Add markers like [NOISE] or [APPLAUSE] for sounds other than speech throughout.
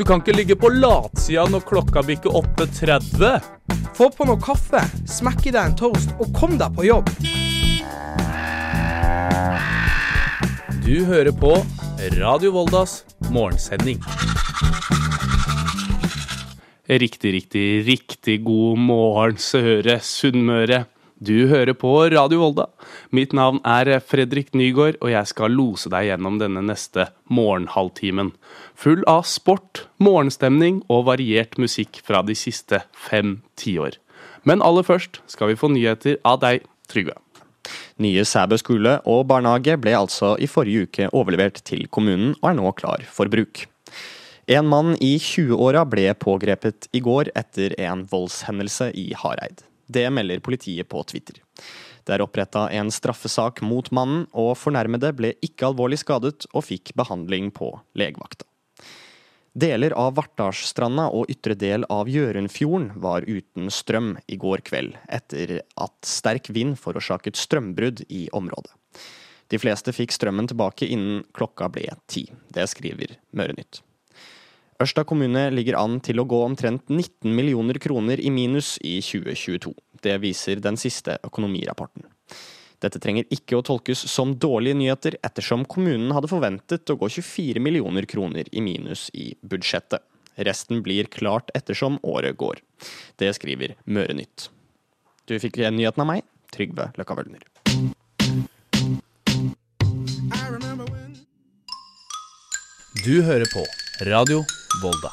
Du kan ikke ligge på latsida når klokka bikker 8.30. Få på noe kaffe, smekk i deg en toast og kom deg på jobb. Du hører på Radio Voldas morgensending. Riktig, riktig, riktig god morgen, Søre Sunnmøre. Du hører på Radio Volda. Mitt navn er Fredrik Nygaard, og jeg skal lose deg gjennom denne neste morgenhalvtimen. Full av sport, morgenstemning og variert musikk fra de siste fem tiår. Men aller først skal vi få nyheter av deg, Trygve. Nye Sæbø skole og barnehage ble altså i forrige uke overlevert til kommunen og er nå klar for bruk. En mann i 20-åra ble pågrepet i går etter en voldshendelse i Hareid. Det melder politiet på Twitter. Det er oppretta en straffesak mot mannen, og fornærmede ble ikke alvorlig skadet og fikk behandling på legevakta. Deler av Vartdalsstranda og ytre del av Gjørundfjorden var uten strøm i går kveld, etter at sterk vind forårsaket strømbrudd i området. De fleste fikk strømmen tilbake innen klokka ble ti. Det skriver Mørenytt. Ørsta kommune ligger an til å gå omtrent 19 millioner kroner i minus i 2022. Det viser den siste økonomirapporten. Dette trenger ikke å tolkes som dårlige nyheter, ettersom kommunen hadde forventet å gå 24 millioner kroner i minus i budsjettet. Resten blir klart ettersom året går. Det skriver Mørenytt. Du fikk nyheten av meg, Trygve Løkka Wølner. Du hører på Radio Volda.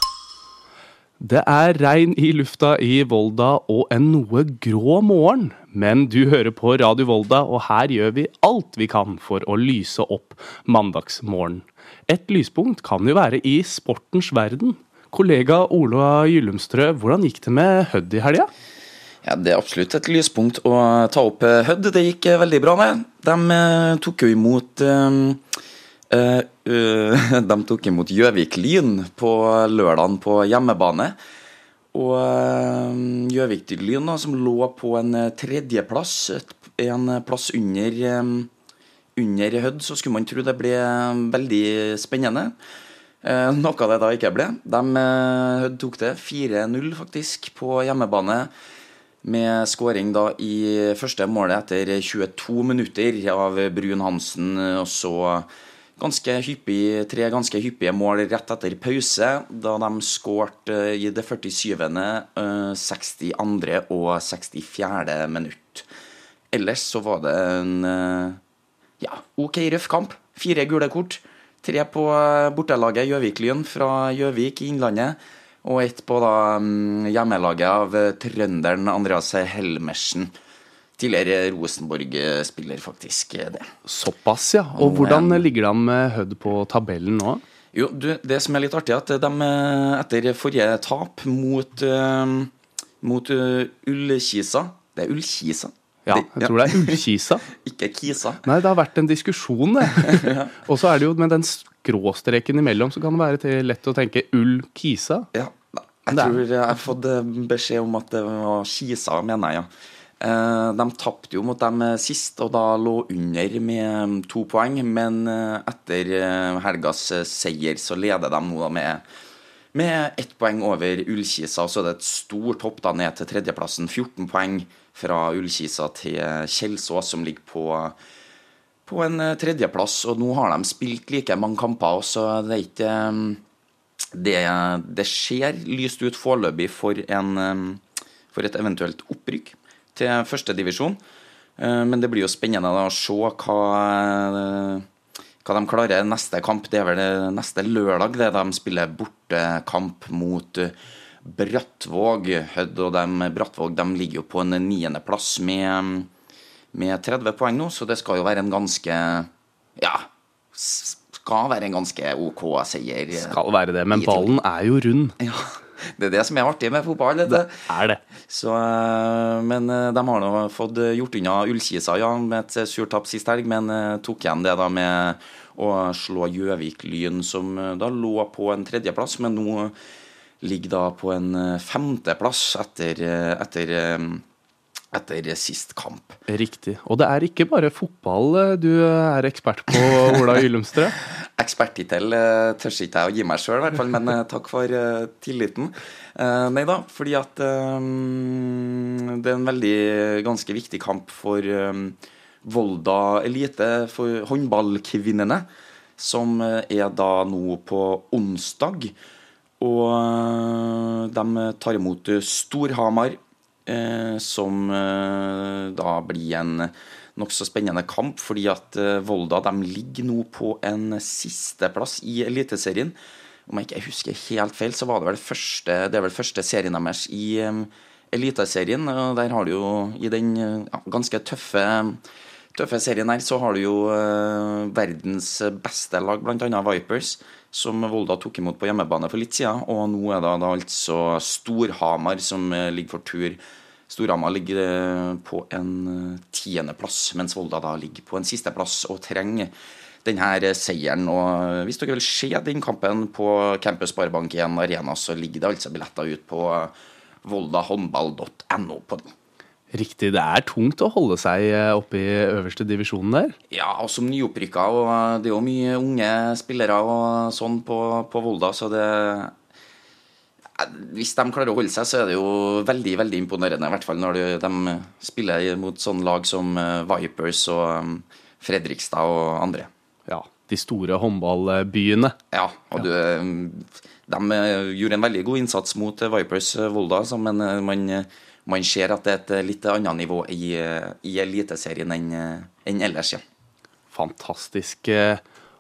Det er regn i lufta i Volda og en noe grå morgen. Men du hører på Radio Volda, og her gjør vi alt vi kan for å lyse opp mandagsmorgen. Et lyspunkt kan jo være i sportens verden. Kollega Ola Gyllumstrø, hvordan gikk det med Hødd i helga? Ja, Det er absolutt et lyspunkt å ta opp Hødd. Det gikk veldig bra, det. De tok jo imot Uh, uh, [LAUGHS] de tok imot Gjøvik Lyn på lørdagen på hjemmebane. Og uh, Lyn, som lå på en tredjeplass, en plass under, under Hødd, så skulle man tro det ble veldig spennende. noe av det da ikke ble. De, Hødd tok det 4-0, faktisk, på hjemmebane. Med skåring da i første målet etter 22 minutter av Brun Hansen. Og så ganske hyppig, tre ganske hyppige mål rett etter pause, da de skårte i det 47., 62. og 64. minutt. Ellers så var det en ja, OK røff kamp. Fire gule kort. Tre på bortelaget Gjøvik-Lyn fra Gjøvik i Innlandet. Og ett på da hjemmelaget av trønderen Andreas Helmersen. Tidligere Rosenborg-spiller, faktisk. det. Såpass, ja. Og hvordan ligger det an med Hødd på tabellen nå? Jo, du, Det som er litt artig, er at de etter forrige tap mot, uh, mot uh, Ullkisa Det er Ullkisa? Ja, jeg tror det er Ullkisa. [LAUGHS] Ikke Kisa. Nei, det har vært en diskusjon, det. [LAUGHS] Og så er det jo med den skråstreken imellom, så kan det være lett å tenke Ull-Kisa. Ja, jeg tror jeg har fått beskjed om at det var Kisa, mener jeg, ja. De tapte jo mot dem sist, og da lå under med to poeng. Men etter helgas seier så leder de nå med, med ett poeng over Ullkisa. Så er det et stort hopp da ned til tredjeplassen. 14 poeng fra Ullkisa til Kjelsås, som ligger på, på en tredjeplass. Og nå har de spilt like mange kamper, så det ikke det, det ser lyst ut foreløpig for, for et eventuelt opprykk til førstedivisjon. Men det blir jo spennende å se hva, hva de klarer neste kamp. Det er vel neste lørdag det de spiller bortekamp mot Brattvåg. Hødd og dem, Brattvåg de ligger jo på en niendeplass med, med 30 poeng nå, så det skal jo være en ganske Ja, skal være en ganske OK seier. Skal være det, men ballen er jo rund. Ja. Det er det som er artig med fotball. Det er det. Så, men de har nå fått gjort unna Ullkisa ja, med et surt tap sist helg, men tok igjen det da med å slå Gjøvik-Lyn, som da lå på en tredjeplass, men nå ligger da på en femteplass etter, etter, etter sist kamp. Riktig. Og det er ikke bare fotball du er ekspert på, Ola Gyllumstrø? Eksperttittel uh, tør ikke jeg å gi meg sjøl, men uh, takk for uh, tilliten. Nei da, fordi at det er en veldig ganske viktig kamp for Volda elite, for håndballkvinnene, som er da nå på onsdag. Og de tar imot Storhamar, som da blir en nokså spennende kamp, fordi at eh, Volda de ligger nå på en sisteplass i Eliteserien. Om jeg ikke husker helt feil, så var det vel første, det vel første serien deres i um, Eliteserien. Og der har du jo i den ja, ganske tøffe, tøffe serien her, så har du jo uh, verdens beste lag, bl.a. Vipers, som Volda tok imot på hjemmebane for litt siden. Og nå er det da altså Storhamar som ligger for tur Storhamar ligger eh, på en eh, tiendeplass, mens Volda da ligger på en sisteplass og trenger denne eh, seieren. Og hvis dere vil se den kampen på Campus Sparebank 1 Arena, så ligger det altså billetter ut på voldahåndball.no på den. Riktig. Det er tungt å holde seg oppe i øverste divisjonen der? Ja, og som nyopprykka. Og det er jo mye unge spillere og sånn på, på Volda, så det hvis de klarer å holde seg, så er det jo veldig veldig imponerende. I hvert fall når de spiller mot sånne lag som eh, Vipers og um, Fredrikstad og andre. Ja, de store håndballbyene. Ja, og du, de eh, gjorde en veldig god innsats mot eh, Vipers Volda, men man, man ser at det er et litt annet nivå i, i Eliteserien enn, enn ellers, ja. Fantastisk.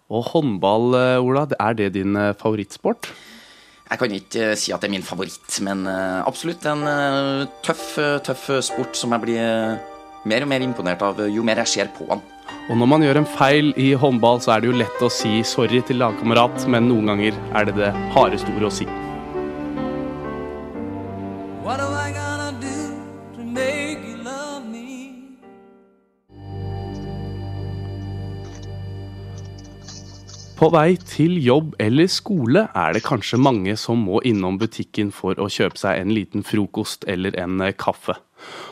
Og håndball, Ola, er det din favorittsport? Jeg kan ikke eh, si at det er min favoritt, men eh, absolutt en eh, tøff, tøff sport som jeg blir mer og mer imponert av jo mer jeg ser på han. Og når man gjør en feil i håndball, så er det jo lett å si sorry til lagkamerat, men noen ganger er det det hardeste ordet å si. På vei til jobb eller skole er det kanskje mange som må innom butikken for å kjøpe seg en liten frokost eller en eh, kaffe.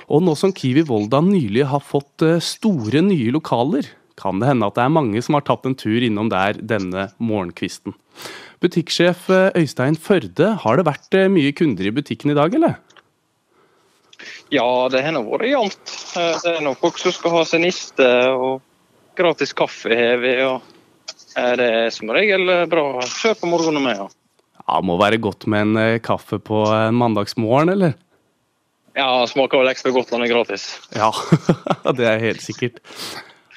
Og nå som Kiwi Volda nylig har fått eh, store nye lokaler, kan det hende at det er mange som har tatt en tur innom der denne morgenkvisten. Butikksjef eh, Øystein Førde, har det vært mye kunder i butikken i dag, eller? Ja, det har nå vært jevnt. Det er nå folk som skal ha seg niste, og gratis kaffe har vi. Og er det som regel bra kjør på morgenen med. Ja. ja, Må være godt med en eh, kaffe på en mandagsmorgen, eller? Ja, smaker vel ekstra godt når den er gratis. Ja, [LAUGHS] det er helt sikkert.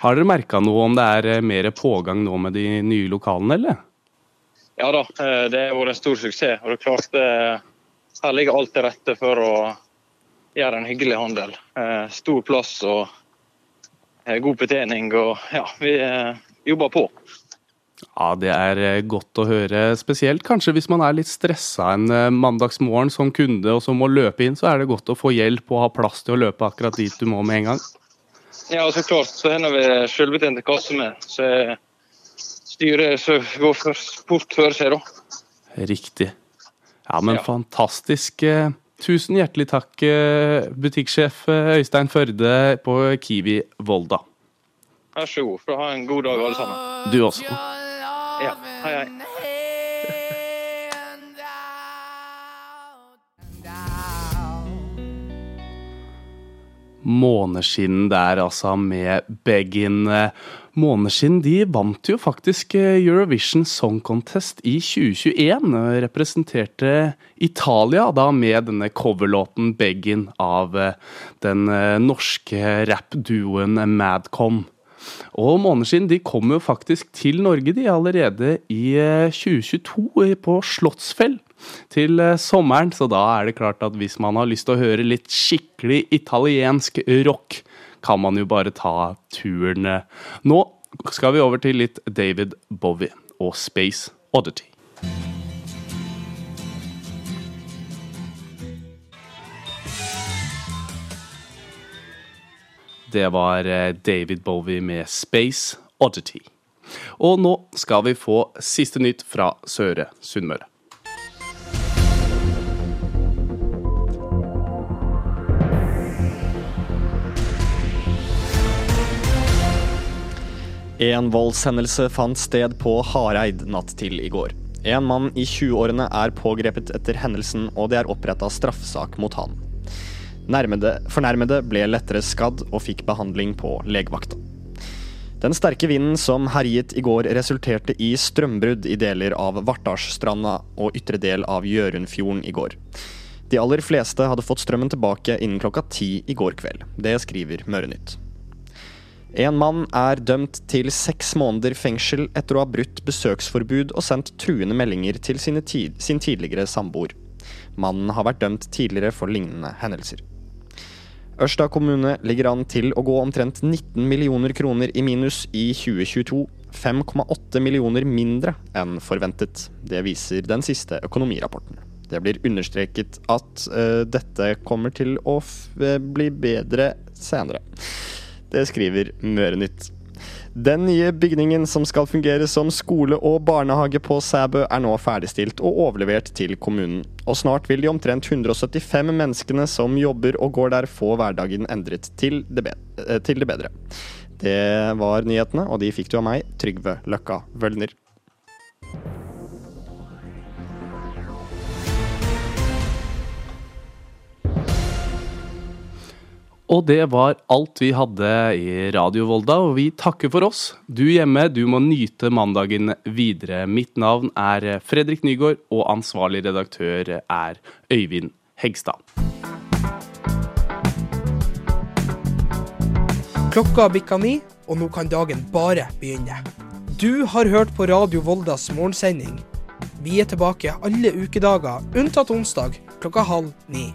Har dere merka noe om det er eh, mer pågang nå med de nye lokalene, eller? Ja da, eh, det har vært en stor suksess. Og det er klart her ligger alt til rette for å gjøre en hyggelig handel. Stor plass og god betjening. Og ja, vi jobber på. Ja, Det er eh, godt å høre. Spesielt kanskje hvis man er litt stressa en eh, mandagsmorgen som kunde og så må løpe inn, så er det godt å få hjelp og ha plass til å løpe akkurat dit du må med en gang. Ja, så klart. Så har vi selvbetjente kasser med. Så styret går fort før seg, da. Riktig. Ja, men ja. fantastisk. Tusen hjertelig takk, butikksjef Øystein Førde på Kiwi Volda. Vær så god. For ha en god dag, alle sammen. Du også. Ja, hei, hei. Måneskinn der, altså, med Beggin. Måneskinn de vant jo faktisk eh, Eurovision Song Contest i 2021. Representerte Italia da med denne coverlåten Beggin av eh, den eh, norske rappduoen Madcon. Og Måneskinn de kom jo faktisk til Norge de allerede i 2022 eh, på Slottsfjell til eh, sommeren. Så da er det klart at hvis man har lyst til å høre litt skikkelig italiensk rock, kan man jo bare ta turen. Nå skal vi over til litt David Bowie og Space Oddity. Det var eh, David Bowie med Space Oddity. Og nå skal vi få siste nytt fra Søre Sunnmøre. En voldshendelse fant sted på Hareid natt til i går. En mann i 20-årene er pågrepet etter hendelsen, og det er oppretta straffesak mot han. Nærmede, fornærmede ble lettere skadd og fikk behandling på legevakta. Den sterke vinden som herjet i går, resulterte i strømbrudd i deler av Vartdalsstranda og ytre del av Gjørundfjorden i går. De aller fleste hadde fått strømmen tilbake innen klokka ti i går kveld. Det skriver Mørenytt. En mann er dømt til seks måneder fengsel etter å ha brutt besøksforbud og sendt truende meldinger til tid, sin tidligere samboer. Mannen har vært dømt tidligere for lignende hendelser. Ørsta kommune ligger an til å gå omtrent 19 millioner kroner i minus i 2022. 5,8 millioner mindre enn forventet. Det viser den siste økonomirapporten. Det blir understreket at uh, dette kommer til å bli bedre senere. Det skriver Mørenytt. Den nye bygningen som skal fungere som skole og barnehage på Sæbø, er nå ferdigstilt og overlevert til kommunen. Og snart vil de omtrent 175 menneskene som jobber og går der, få hverdagen endret til det, eh, til det bedre. Det var nyhetene, og de fikk du av meg, Trygve Løkka Vølner. Og det var alt vi hadde i Radio Volda, og vi takker for oss. Du hjemme, du må nyte mandagen videre. Mitt navn er Fredrik Nygaard, og ansvarlig redaktør er Øyvind Hegstad. Klokka bikka ni, og nå kan dagen bare begynne. Du har hørt på Radio Voldas morgensending. Vi er tilbake alle ukedager, unntatt onsdag klokka halv ni.